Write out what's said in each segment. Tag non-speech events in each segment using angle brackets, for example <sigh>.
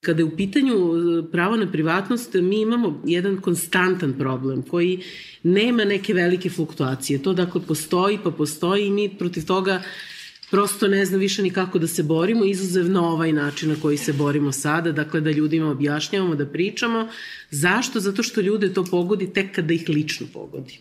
Kada je u pitanju e, pravo na privatnost, mi imamo jedan konstantan problem koji nema neke velike fluktuacije. To dakle postoji, pa postoji i mi protiv toga prosto ne znam više ni kako da se borimo, izuzev na ovaj način na koji se borimo sada, dakle da ljudima objašnjavamo, da pričamo. Zašto? Zato što ljude to pogodi tek kada ih lično pogodi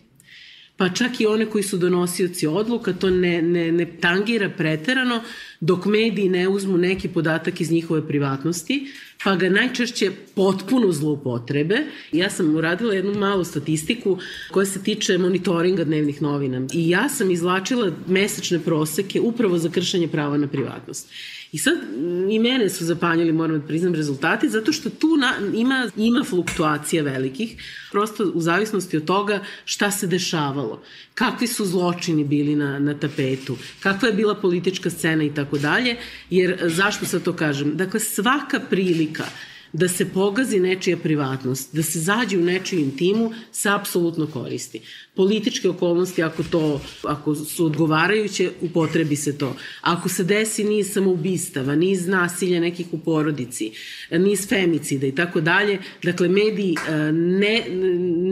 pa čak i one koji su donosioci odluka, to ne, ne, ne tangira preterano, dok mediji ne uzmu neki podatak iz njihove privatnosti, pa ga najčešće potpuno zloupotrebe. Ja sam uradila jednu malu statistiku koja se tiče monitoringa dnevnih novina i ja sam izlačila mesečne proseke upravo za kršenje prava na privatnost. I sad i mene su zapanjili, moram da priznam, rezultati, zato što tu na, ima, ima fluktuacija velikih, prosto u zavisnosti od toga šta se dešavalo, kakvi su zločini bili na, na tapetu, kakva je bila politička scena i tako dalje, jer zašto sad to kažem? Dakle, svaka prilika da se pogazi nečija privatnost, da se zađe u nečiju intimu, se apsolutno koristi. Političke okolnosti, ako, to, ako su odgovarajuće, upotrebi se to. Ako se desi niz samoubistava, niz nasilja nekih u porodici, niz femicida i tako dalje, dakle, mediji e, ne,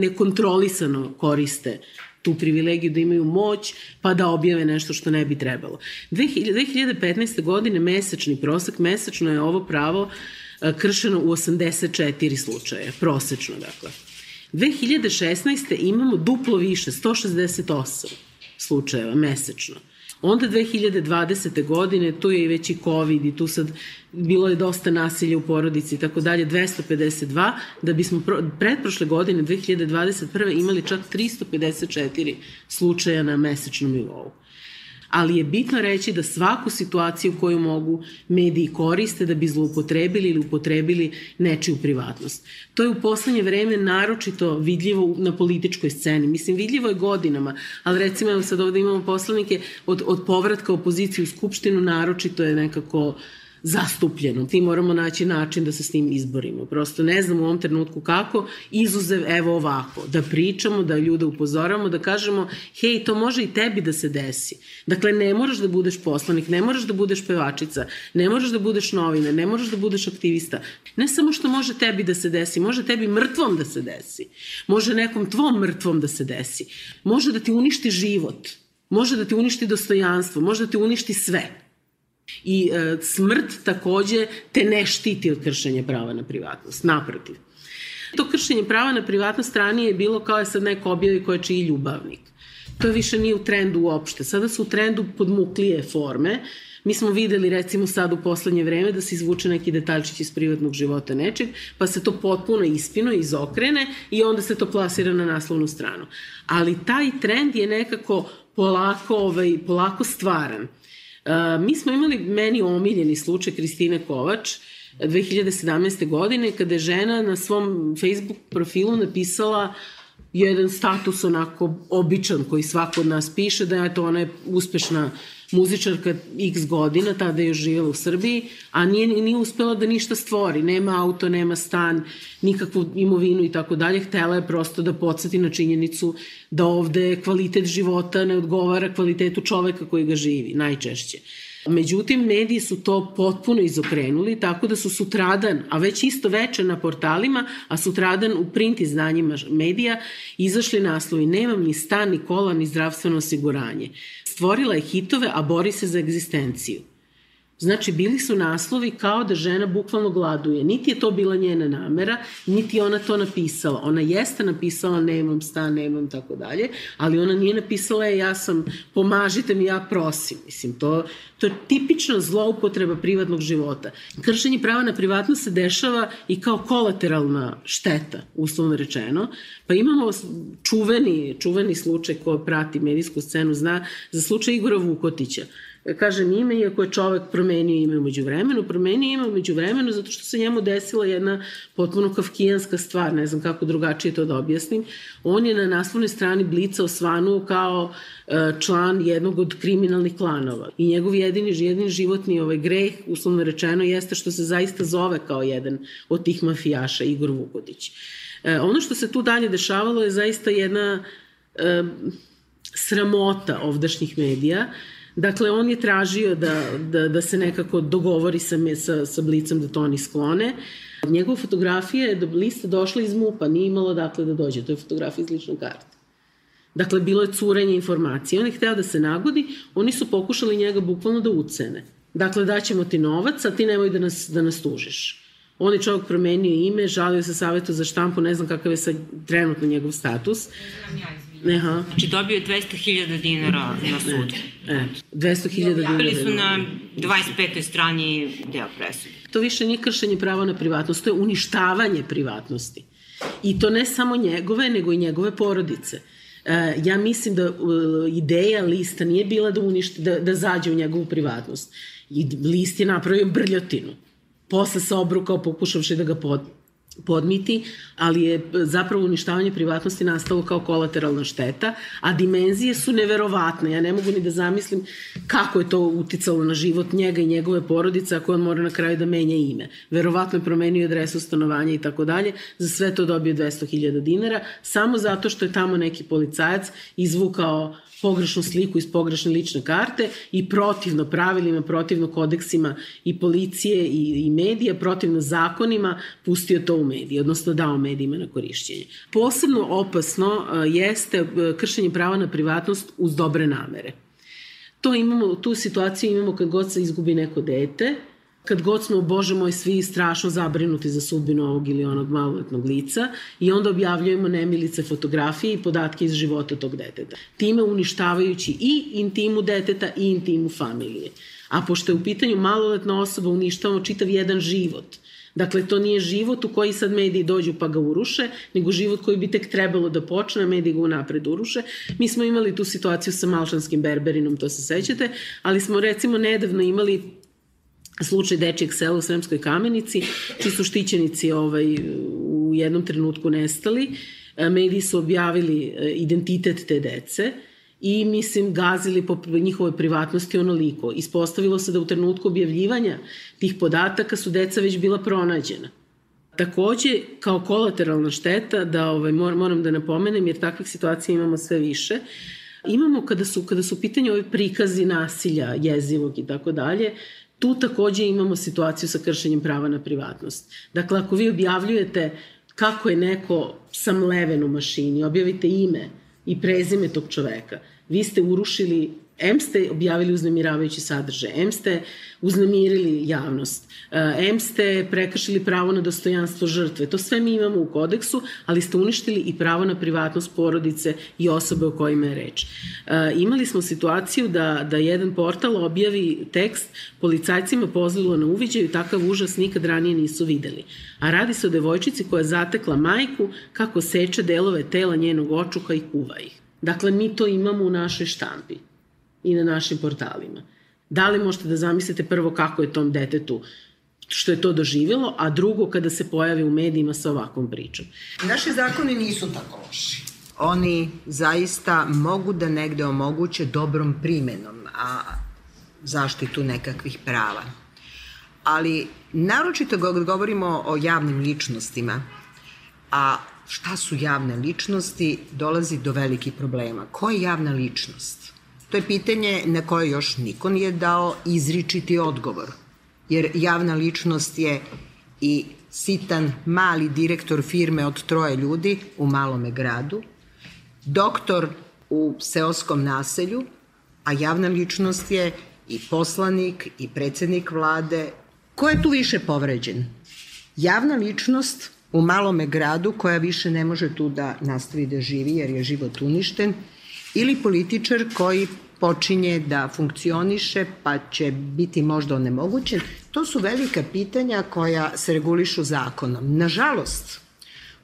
nekontrolisano koriste tu privilegiju da imaju moć pa da objave nešto što ne bi trebalo. 2015. godine mesečni prosek, mesečno je ovo pravo kršeno u 84 slučaje, prosečno dakle. 2016. imamo duplo više, 168 slučajeva mesečno. Onda 2020. godine, tu je i već i COVID i tu sad bilo je dosta nasilja u porodici i tako dalje, 252, da bismo pretprošle godine, 2021. imali čak 354 slučaja na mesečnom nivou ali je bitno reći da svaku situaciju koju mogu mediji koriste da bi zloupotrebili ili upotrebili nečiju privatnost. To je u poslednje vreme naročito vidljivo na političkoj sceni. Mislim, vidljivo je godinama, ali recimo sad ovde imamo poslanike od, od povratka opozicije u Skupštinu, naročito je nekako uh, zastupljeno. Ti moramo naći način da se s tim izborimo. Prosto ne znam u ovom trenutku kako, izuzev evo ovako, da pričamo, da ljude upozoramo, da kažemo, hej, to može i tebi da se desi. Dakle, ne moraš da budeš poslanik, ne moraš da budeš pevačica, ne moraš da budeš novina, ne moraš da budeš aktivista. Ne samo što može tebi da se desi, može tebi mrtvom da se desi. Može nekom tvom mrtvom da se desi. Može da ti uništi život. Može da ti uništi dostojanstvo, može da ti uništi sve. I e, smrt takođe te ne štiti od kršenja prava na privatnost, naprotiv. To kršenje prava na privatnost ranije je bilo kao je sad neko objavi ko je čiji ljubavnik. To više nije u trendu uopšte. Sada su u trendu podmuklije forme. Mi smo videli recimo sad u poslednje vreme da se izvuče neki detaljčić iz privatnog života nečeg, pa se to potpuno ispino, izokrene i onda se to plasira na naslovnu stranu. Ali taj trend je nekako polako, ovaj, polako stvaran. Mi smo imali meni omiljeni slučaj Kristine Kovač 2017. godine kada je žena na svom Facebook profilu napisala jedan status onako običan koji svako od nas piše da je to ona je uspešna muzičarka x godina, tada je živjela u Srbiji, a nije, nije uspela da ništa stvori. Nema auto, nema stan, nikakvu imovinu i tako dalje. Htela je prosto da podsjeti na činjenicu da ovde kvalitet života ne odgovara kvalitetu čoveka koji ga živi, najčešće. Međutim, mediji su to potpuno izokrenuli, tako da su sutradan, a već isto veče na portalima, a sutradan u print izdanjima medija, izašli naslovi Nemam ni stan, ni kola, ni zdravstveno osiguranje. Stvorila je hitove, a bori se za egzistenciju. Znači, bili su naslovi kao da žena bukvalno gladuje. Niti je to bila njena namera, niti ona to napisala. Ona jeste napisala nemam stan, nemam tako dalje, ali ona nije napisala je ja sam, pomažite mi, ja prosim. Mislim, to, to je tipična zloupotreba privatnog života. Kršenje prava na privatnost se dešava i kao kolateralna šteta, uslovno rečeno. Pa imamo čuveni, čuveni slučaj ko prati medijsku scenu, zna za slučaj Igora Vukotića kažem ime, iako je čovek promenio ime umeđu vremenu, promenio ime umeđu vremenu zato što se njemu desila jedna potpuno kafkijanska stvar, ne znam kako drugačije to da objasnim. On je na naslovnoj strani Blica osvanuo kao e, član jednog od kriminalnih klanova. I njegov jedini, jedini životni ovaj greh, uslovno rečeno, jeste što se zaista zove kao jedan od tih mafijaša, Igor Vukodić. E, ono što se tu dalje dešavalo je zaista jedna e, sramota ovdašnjih medija, Dakle, on je tražio da, da, da se nekako dogovori sa, sa, sa Blicom da to oni sklone. Njegova fotografija je do lista došla iz MUPA, nije imalo dakle da dođe, to je fotografija iz lične karte. Dakle, bilo je curenje informacije. On je hteo da se nagodi, oni su pokušali njega bukvalno da ucene. Dakle, daćemo ti novac, a ti nemoj da nas, da nas tužiš. On je čovjek promenio ime, žalio se savjetu za štampu, ne znam kakav je sad trenutno njegov status. Ne znam ja, Aha. Znači dobio je 200.000 dinara na sud. E, e, 200.000 dinara. Bili su na 25. strani deo presude. To više nije kršenje prava na privatnost, to je uništavanje privatnosti. I to ne samo njegove, nego i njegove porodice. E, ja mislim da ideja lista nije bila da, uništi, da, da zađe u njegovu privatnost. I list je napravio brljotinu. Posle se obrukao pokušavši da ga pod, podmiti, ali je zapravo uništavanje privatnosti nastalo kao kolateralna šteta, a dimenzije su neverovatne. Ja ne mogu ni da zamislim kako je to uticalo na život njega i njegove porodice ako on mora na kraju da menja ime. Verovatno je promenio adresu stanovanja i tako dalje. Za sve to dobio 200.000 dinara, samo zato što je tamo neki policajac izvukao pogrešnu sliku iz pogrešne lične karte i protivno pravilima, protivno kodeksima i policije i, i medija, protivno zakonima, pustio to u medije, odnosno dao medijima na korišćenje. Posebno opasno jeste kršenje prava na privatnost uz dobre namere. To imamo, tu situaciju imamo kad god se izgubi neko dete, kad god smo, bože moj, svi strašno zabrinuti za sudbinu ovog ili onog maloletnog lica i onda objavljujemo nemilice fotografije i podatke iz života tog deteta. Time uništavajući i intimu deteta i intimu familije. A pošto je u pitanju maloletna osoba, uništavamo čitav jedan život. Dakle, to nije život u koji sad mediji dođu pa ga uruše, nego život koji bi tek trebalo da počne, mediji ga unapred uruše. Mi smo imali tu situaciju sa malšanskim berberinom, to se sećate, ali smo recimo nedavno imali slučaj dečijeg sela u Sremskoj kamenici, čiji su štićenici ovaj, u jednom trenutku nestali. E, mediji su objavili e, identitet te dece i, mislim, gazili po njihovoj privatnosti onoliko. Ispostavilo se da u trenutku objavljivanja tih podataka su deca već bila pronađena. Takođe, kao kolateralna šteta, da ovaj, moram da napomenem, jer takvih situacija imamo sve više, imamo kada su, kada su pitanje ove prikazi nasilja, jezivog i tako dalje, tu takođe imamo situaciju sa kršenjem prava na privatnost. Dakle, ako vi objavljujete kako je neko samleven u mašini, objavite ime i prezime tog čoveka, vi ste urušili M ste objavili uznemiravajući sadržaj, M ste uznemirili javnost, M eh, ste prekršili pravo na dostojanstvo žrtve. To sve mi imamo u kodeksu, ali ste uništili i pravo na privatnost porodice i osobe o kojima je reč. Eh, imali smo situaciju da, da jedan portal objavi tekst policajcima pozvilo na uviđaju takav užas nikad ranije nisu videli. A radi se o devojčici koja zatekla majku kako seče delove tela njenog očuka i kuva ih. Dakle, mi to imamo u našoj štampi i na našim portalima. Da li možete da zamislite prvo kako je tom detetu što je to doživjelo, a drugo kada se pojavi u medijima sa ovakvom pričom. Naši zakoni nisu tako loši. Oni zaista mogu da negde omoguće dobrom primenom, a zaštitu nekakvih prava. Ali naročito kad govorimo o javnim ličnostima, a šta su javne ličnosti, dolazi do velikih problema. Ko je javna ličnost? To je pitanje na koje još niko nije dao izričiti odgovor. Jer javna ličnost je i sitan mali direktor firme od troje ljudi u malome gradu, doktor u seoskom naselju, a javna ličnost je i poslanik i predsednik vlade. Ko je tu više povređen? Javna ličnost u malome gradu koja više ne može tu da nastavi da živi jer je život uništen ili političar koji počinje da funkcioniše pa će biti možda onemogućen, to su velika pitanja koja se regulišu zakonom. Nažalost,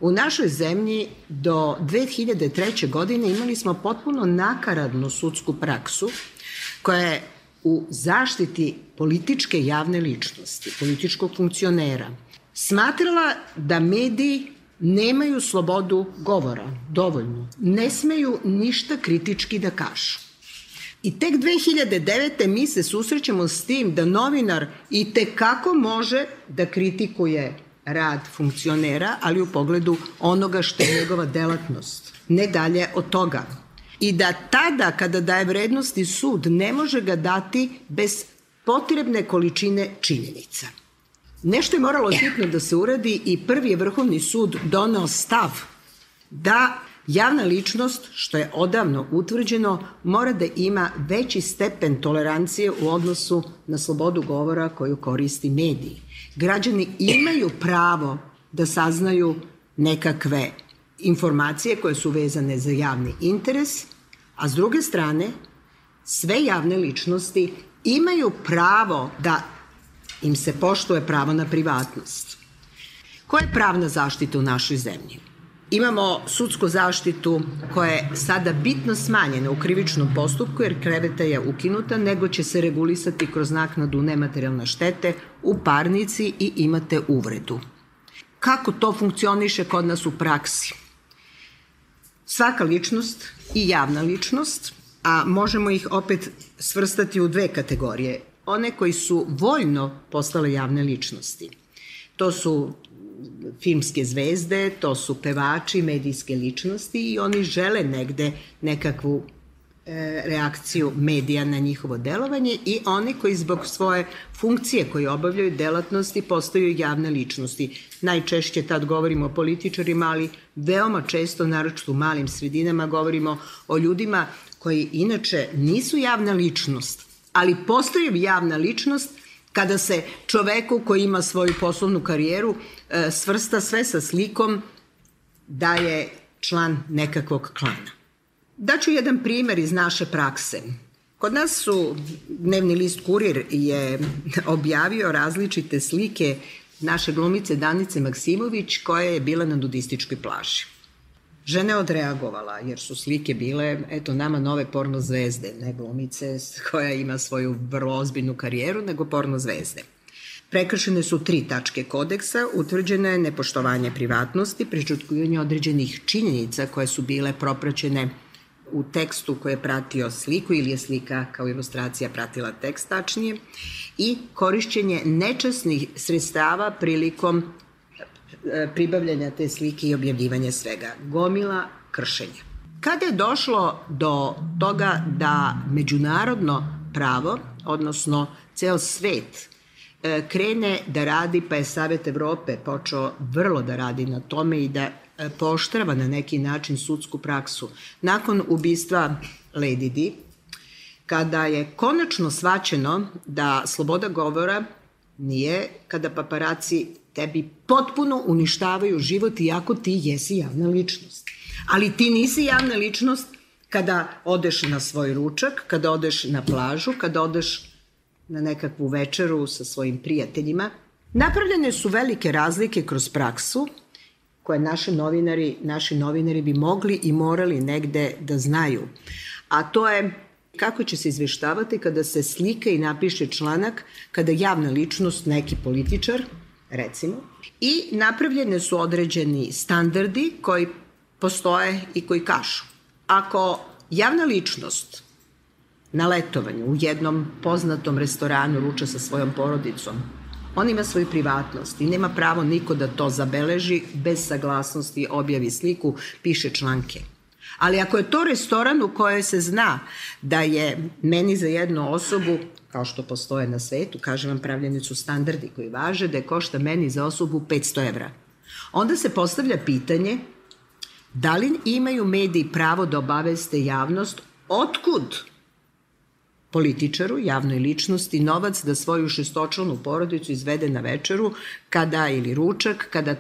u našoj zemlji do 2003. godine imali smo potpuno nakaradnu sudsku praksu koja je u zaštiti političke javne ličnosti, političkog funkcionera, smatrala da mediji nemaju slobodu govora, dovoljno. Ne smeju ništa kritički da kažu. I tek 2009. mi se susrećemo s tim da novinar i tekako može da kritikuje rad funkcionera, ali u pogledu onoga što je njegova delatnost. Ne dalje od toga. i da tada kada daje vrednosti sud ne može ga dati bez potrebne količine činjenica. Nešto je moralo hitno da se uradi i prvi je Vrhovni sud donao stav da javna ličnost, što je odavno utvrđeno, mora da ima veći stepen tolerancije u odnosu na slobodu govora koju koristi mediji. Građani imaju pravo da saznaju nekakve informacije koje su vezane za javni interes, a s druge strane, sve javne ličnosti imaju pravo da im se poštuje pravo na privatnost. Koja je pravna zaštita u našoj zemlji? Imamo sudsku zaštitu koja je sada bitno smanjena u krivičnom postupku jer kreveta je ukinuta, nego će se regulisati kroz naknadu nematerijalne štete u parnici i imate uvredu. Kako to funkcioniše kod nas u praksi? Svaka ličnost i javna ličnost, a možemo ih opet svrstati u dve kategorije. One koji su voljno postale javne ličnosti. To su filmske zvezde, to su pevači, medijske ličnosti i oni žele negde nekakvu e, reakciju medija na njihovo delovanje i oni koji zbog svoje funkcije koje obavljaju delatnosti postaju javne ličnosti. Najčešće tad govorimo o političarima, ali veoma često, naročito u malim sredinama, govorimo o ljudima koji inače nisu javna ličnost, ali postaju javna ličnost kada se čoveku koji ima svoju poslovnu karijeru e, svrsta sve sa slikom da je član nekakvog klana. Daću jedan primer iz naše prakse. Kod nas su, dnevni list Kurir je objavio različite slike naše glumice Danice Maksimović koja je bila na nudističkoj plaži. Žena je odreagovala jer su slike bile, eto, nama nove porno zvezde, ne glumice koja ima svoju vrlo ozbiljnu karijeru, nego porno zvezde. Prekršene su tri tačke kodeksa, utvrđeno je nepoštovanje privatnosti, prečutkujanje određenih činjenica koje su bile propraćene u tekstu koji je pratio sliku ili je slika kao ilustracija pratila tekst tačnije i korišćenje nečasnih sredstava prilikom pribavljanja te slike i objavljivanja svega. Gomila kršenja. Kada je došlo do toga da međunarodno pravo, odnosno ceo svet, e, krene da radi, pa je Savet Evrope počeo vrlo da radi na tome i da e, poštrava na neki način sudsku praksu. Nakon ubistva Lady Di, kada je konačno svaćeno da sloboda govora nije kada paparaci tebi potpuno uništavaju život iako ti jesi javna ličnost. Ali ti nisi javna ličnost kada odeš na svoj ručak, kada odeš na plažu, kada odeš na nekakvu večeru sa svojim prijateljima. Napravljene su velike razlike kroz praksu koje naše novinari, naši novinari bi mogli i morali negde da znaju. A to je kako će se izveštavati kada se slika i napiše članak kada javna ličnost, neki političar, recimo, i napravljene su određeni standardi koji postoje i koji kašu. Ako javna ličnost na letovanju u jednom poznatom restoranu ruča sa svojom porodicom, on ima svoju privatnost i nema pravo niko da to zabeleži bez saglasnosti, objavi sliku, piše članke. Ali ako je to restoran u kojoj se zna da je meni za jednu osobu kao što postoje na svetu, kažem vam, pravljeni su standardi koji važe, da je košta meni za osobu 500 evra. Onda se postavlja pitanje da li imaju mediji pravo da obaveste javnost otkud političaru, javnoj ličnosti, novac da svoju šestočlanu porodicu izvede na večeru, kada ili ručak, kada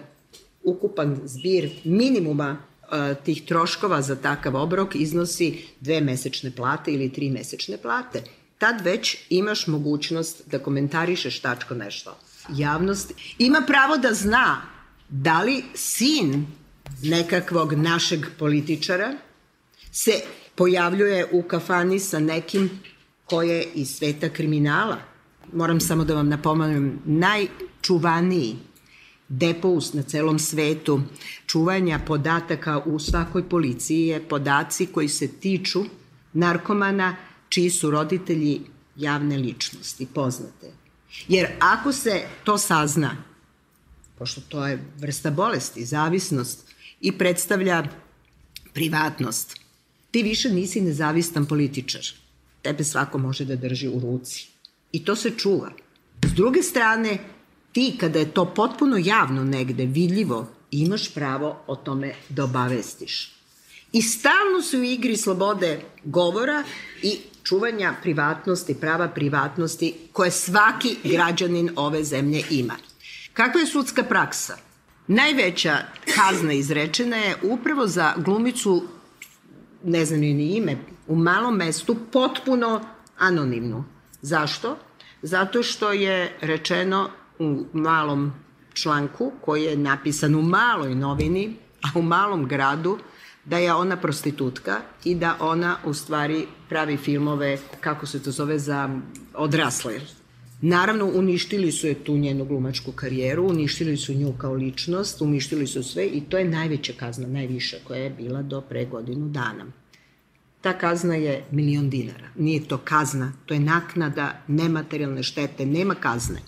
ukupan zbir minimuma e, tih troškova za takav obrok iznosi dve mesečne plate ili tri mesečne plate tad već imaš mogućnost da komentarišeš tačko nešto. Javnost ima pravo da zna da li sin nekakvog našeg političara se pojavljuje u kafani sa nekim ko je iz sveta kriminala. Moram samo da vam napomenem, najčuvaniji depous na celom svetu čuvanja podataka u svakoj policiji je podaci koji se tiču narkomana čiji su roditelji javne ličnosti, poznate. Jer ako se to sazna, pošto to je vrsta bolesti, zavisnost i predstavlja privatnost, ti više nisi nezavistan političar. Tebe svako može da drži u ruci. I to se čuva. S druge strane, ti kada je to potpuno javno negde, vidljivo, imaš pravo o tome da obavestiš. I stalno su u igri slobode govora i čuvanja privatnosti, prava privatnosti koje svaki građanin ove zemlje ima. Kakva je sudska praksa? Najveća kazna izrečena je upravo za glumicu, ne znam ni ime, u malom mestu, potpuno anonimnu. Zašto? Zato što je rečeno u malom članku koji je napisan u maloj novini, a u malom gradu, da je ona prostitutka i da ona u stvari pravi filmove, kako se to zove, za odrasle. Naravno, uništili su je tu njenu glumačku karijeru, uništili su nju kao ličnost, uništili su sve i to je najveća kazna, najviša koja je bila do pre godinu dana. Ta kazna je milion dinara. Nije to kazna, to je naknada nematerijalne štete, nema kazne.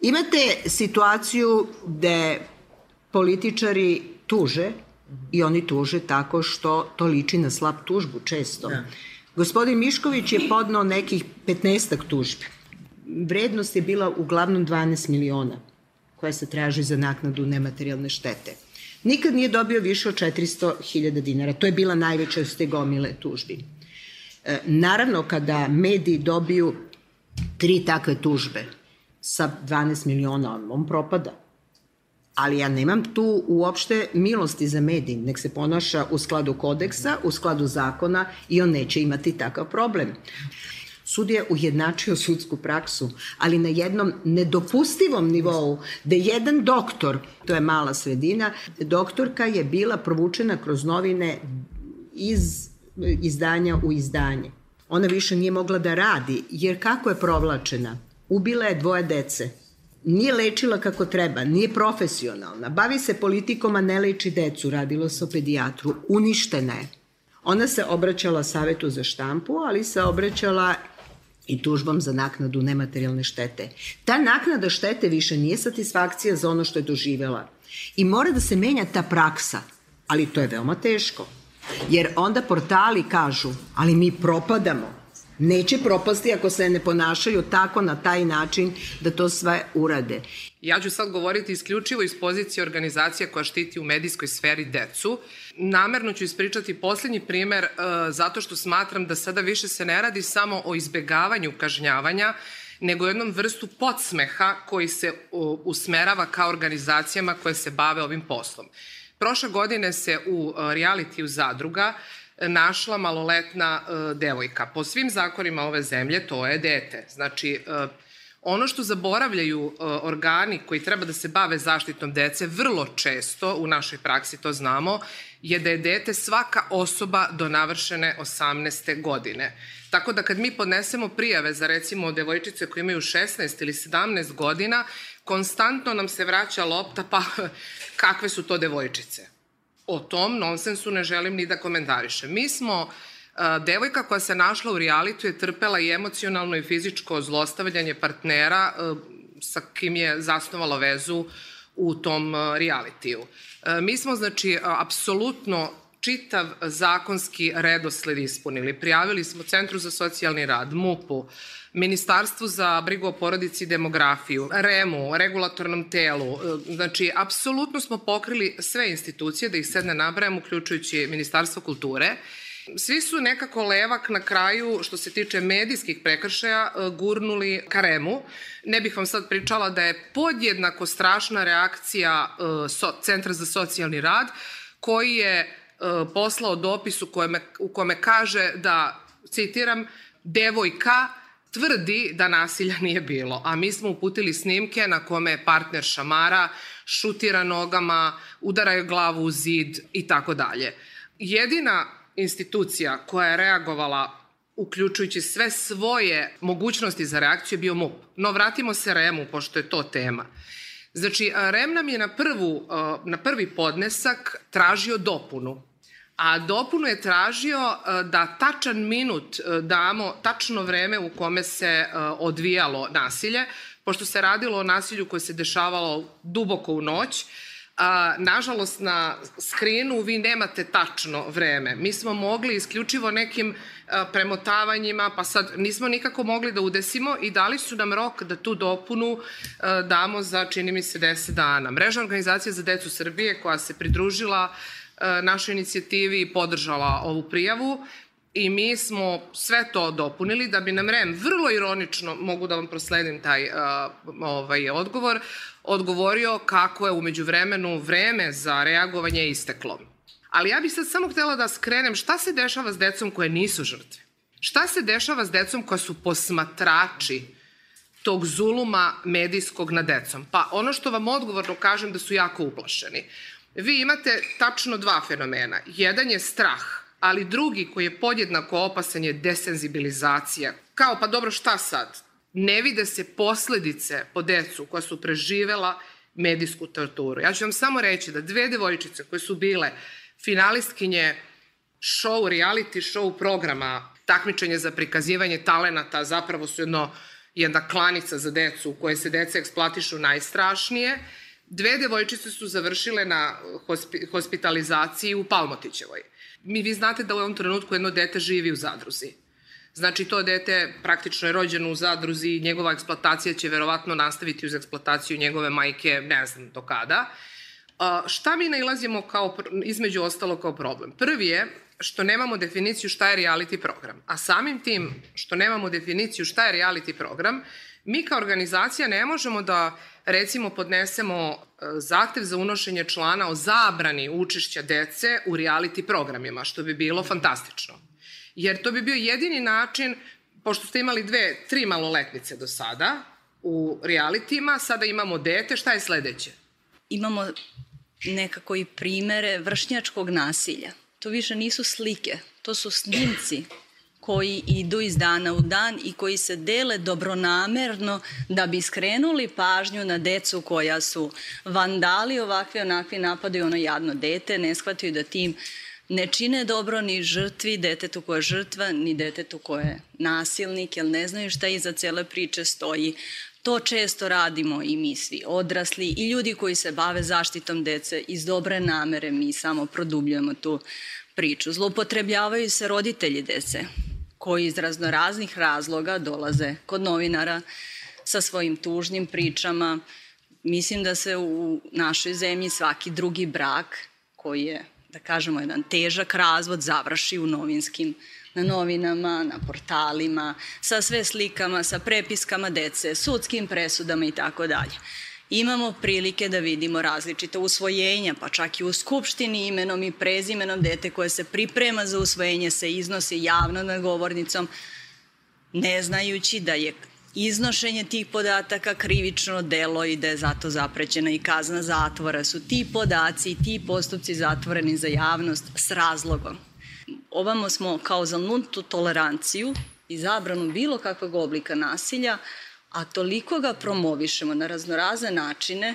Imate situaciju gde političari tuže i oni tuže tako što to liči na slab tužbu često. Da. Gospodin Mišković je podnao nekih 15 tužbi. Vrednost je bila uglavnom 12 miliona koja se traži za naknadu nematerijalne štete. Nikad nije dobio više od 400.000 dinara. To je bila najveća od te gomile tužbi. E, naravno, kada mediji dobiju tri takve tužbe sa 12 miliona, on propada ali ja nemam tu uopšte milosti za medij, nek se ponaša u skladu kodeksa, u skladu zakona i on neće imati takav problem. Sud je ujednačio sudsku praksu, ali na jednom nedopustivom nivou, da jedan doktor, to je mala sredina, doktorka je bila provučena kroz novine iz izdanja u izdanje. Ona više nije mogla da radi, jer kako je provlačena? Ubila je dvoje dece, nije lečila kako treba, nije profesionalna, bavi se politikom, a ne leči decu, radilo se o pedijatru, uništena je. Ona se obraćala savetu za štampu, ali se obraćala i tužbom za naknadu nematerijalne štete. Ta naknada štete više nije satisfakcija za ono što je doživela. I mora da se menja ta praksa, ali to je veoma teško. Jer onda portali kažu, ali mi propadamo, neće propasti ako se ne ponašaju tako na taj način da to sve urade. Ja ću sad govoriti isključivo iz pozicije organizacija koja štiti u medijskoj sferi decu. Namerno ću ispričati poslednji primer uh, zato što smatram da sada više se ne radi samo o izbegavanju kažnjavanja, nego jednom vrstu podsmeha koji se uh, usmerava ka organizacijama koje se bave ovim poslom. Prošle godine se u uh, realitiju zadruga našla maloletna e, devojka. Po svim zakonima ove zemlje to je dete. Znači, e, ono što zaboravljaju e, organi koji treba da se bave zaštitom dece vrlo često u našoj praksi to znamo je da je dete svaka osoba do navršene 18. godine. Tako da kad mi podnesemo prijave za recimo devojčice koje imaju 16 ili 17 godina, konstantno nam se vraća lopta pa <laughs> kakve su to devojčice o tom nonsensu ne želim ni da komentarišem. Mi smo devojka koja se našla u realitu je trpela i emocionalno i fizičko zlostavljanje partnera sa kim je zasnovala vezu u tom realitiju. Mi smo, znači, apsolutno čitav zakonski redosled ispunili. Prijavili smo Centru za socijalni rad, MUP-u, Ministarstvu za brigu o porodici i demografiju, REM-u, regulatornom telu. Znači, apsolutno smo pokrili sve institucije, da ih sad ne nabrajam, uključujući Ministarstvo kulture. Svi su nekako levak na kraju, što se tiče medijskih prekršaja, gurnuli ka REM-u. Ne bih vam sad pričala da je podjednako strašna reakcija Centra za socijalni rad, koji je poslao dopis u kome, u kome kaže da, citiram, devojka tvrdi da nasilja nije bilo, a mi smo uputili snimke na kome partner šamara, šutira nogama, udara je glavu u zid i tako dalje. Jedina institucija koja je reagovala uključujući sve svoje mogućnosti za reakciju je bio MUP. No vratimo se REM-u, pošto je to tema. Znači, REM nam je na, prvu, na prvi podnesak tražio dopunu a dopunu je tražio da tačan minut damo, tačno vreme u kome se odvijalo nasilje, pošto se radilo o nasilju koje se dešavalo duboko u noć, A, nažalost, na skrinu vi nemate tačno vreme. Mi smo mogli isključivo nekim a, premotavanjima, pa sad nismo nikako mogli da udesimo i dali su nam rok da tu dopunu a, damo za, čini mi se, 10 dana. Mreža organizacija za decu Srbije koja se pridružila a, našoj inicijativi i podržala ovu prijavu, i mi smo sve to dopunili da bi nam REM vrlo ironično, mogu da vam prosledim taj uh, ovaj odgovor, odgovorio kako je umeđu vremenu vreme za reagovanje isteklo. Ali ja bih sad samo htela da skrenem šta se dešava s decom koje nisu žrtve. Šta se dešava s decom koja su posmatrači tog zuluma medijskog na decom? Pa ono što vam odgovorno kažem da su jako uplašeni. Vi imate tačno dva fenomena. Jedan je strah ali drugi koji je podjednako opasan je desenzibilizacija. Kao, pa dobro, šta sad? Ne vide se posledice po decu koja su preživela medijsku torturu. Ja ću vam samo reći da dve devojčice koje su bile finalistkinje show, reality show programa takmičenje za prikazivanje talenata zapravo su jedno, jedna klanica za decu u kojoj se deca eksploatišu najstrašnije. Dve devojčice su završile na hospi, hospitalizaciji u Palmotićevoj mi vi znate da u ovom trenutku jedno dete živi u zadruzi. Znači, to dete praktično je rođeno u zadruzi i njegova eksploatacija će verovatno nastaviti uz eksploataciju njegove majke, ne znam do kada. A, šta mi nailazimo kao, između ostalo kao problem? Prvi je što nemamo definiciju šta je reality program. A samim tim što nemamo definiciju šta je reality program, mi kao organizacija ne možemo da recimo podnesemo e, zahtev za unošenje člana o zabrani učešća dece u reality programima, što bi bilo fantastično. Jer to bi bio jedini način, pošto ste imali dve, tri maloletnice do sada u realitima, sada imamo dete, šta je sledeće? Imamo nekako i primere vršnjačkog nasilja. To više nisu slike, to su snimci koji idu iz dana u dan i koji se dele dobronamerno da bi skrenuli pažnju na decu koja su vandali ovakvi onakvi napadaju ono jadno dete, ne shvataju da tim ne čine dobro ni žrtvi, detetu koja je žrtva, ni detetu koja je nasilnik, jer ne znaju šta iza cele priče stoji. To često radimo i mi svi odrasli i ljudi koji se bave zaštitom dece iz dobre namere mi samo produbljujemo tu priču. Zlopotrebljavaju se roditelji dece koji iz raznoraznih razloga dolaze kod novinara sa svojim tužnim pričama. Mislim da se u našoj zemlji svaki drugi brak koji je, da kažemo, jedan težak razvod završi u novinskim na novinama, na portalima, sa sve slikama, sa prepiskama dece, sudskim presudama i tako dalje imamo prilike da vidimo različite usvojenja, pa čak i u Skupštini imenom i prezimenom dete koje se priprema za usvojenje se iznosi javno nad govornicom, ne znajući da je iznošenje tih podataka krivično delo i da je zato zaprećena i kazna zatvora. Su ti podaci i ti postupci zatvoreni za javnost s razlogom. Ovamo smo kao za nultu toleranciju i zabranu bilo kakvog oblika nasilja, a toliko ga promovišemo na raznorazne načine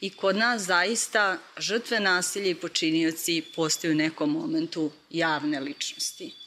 i kod nas zaista žrtve nasilja i počinioci postaju u nekom momentu javne ličnosti.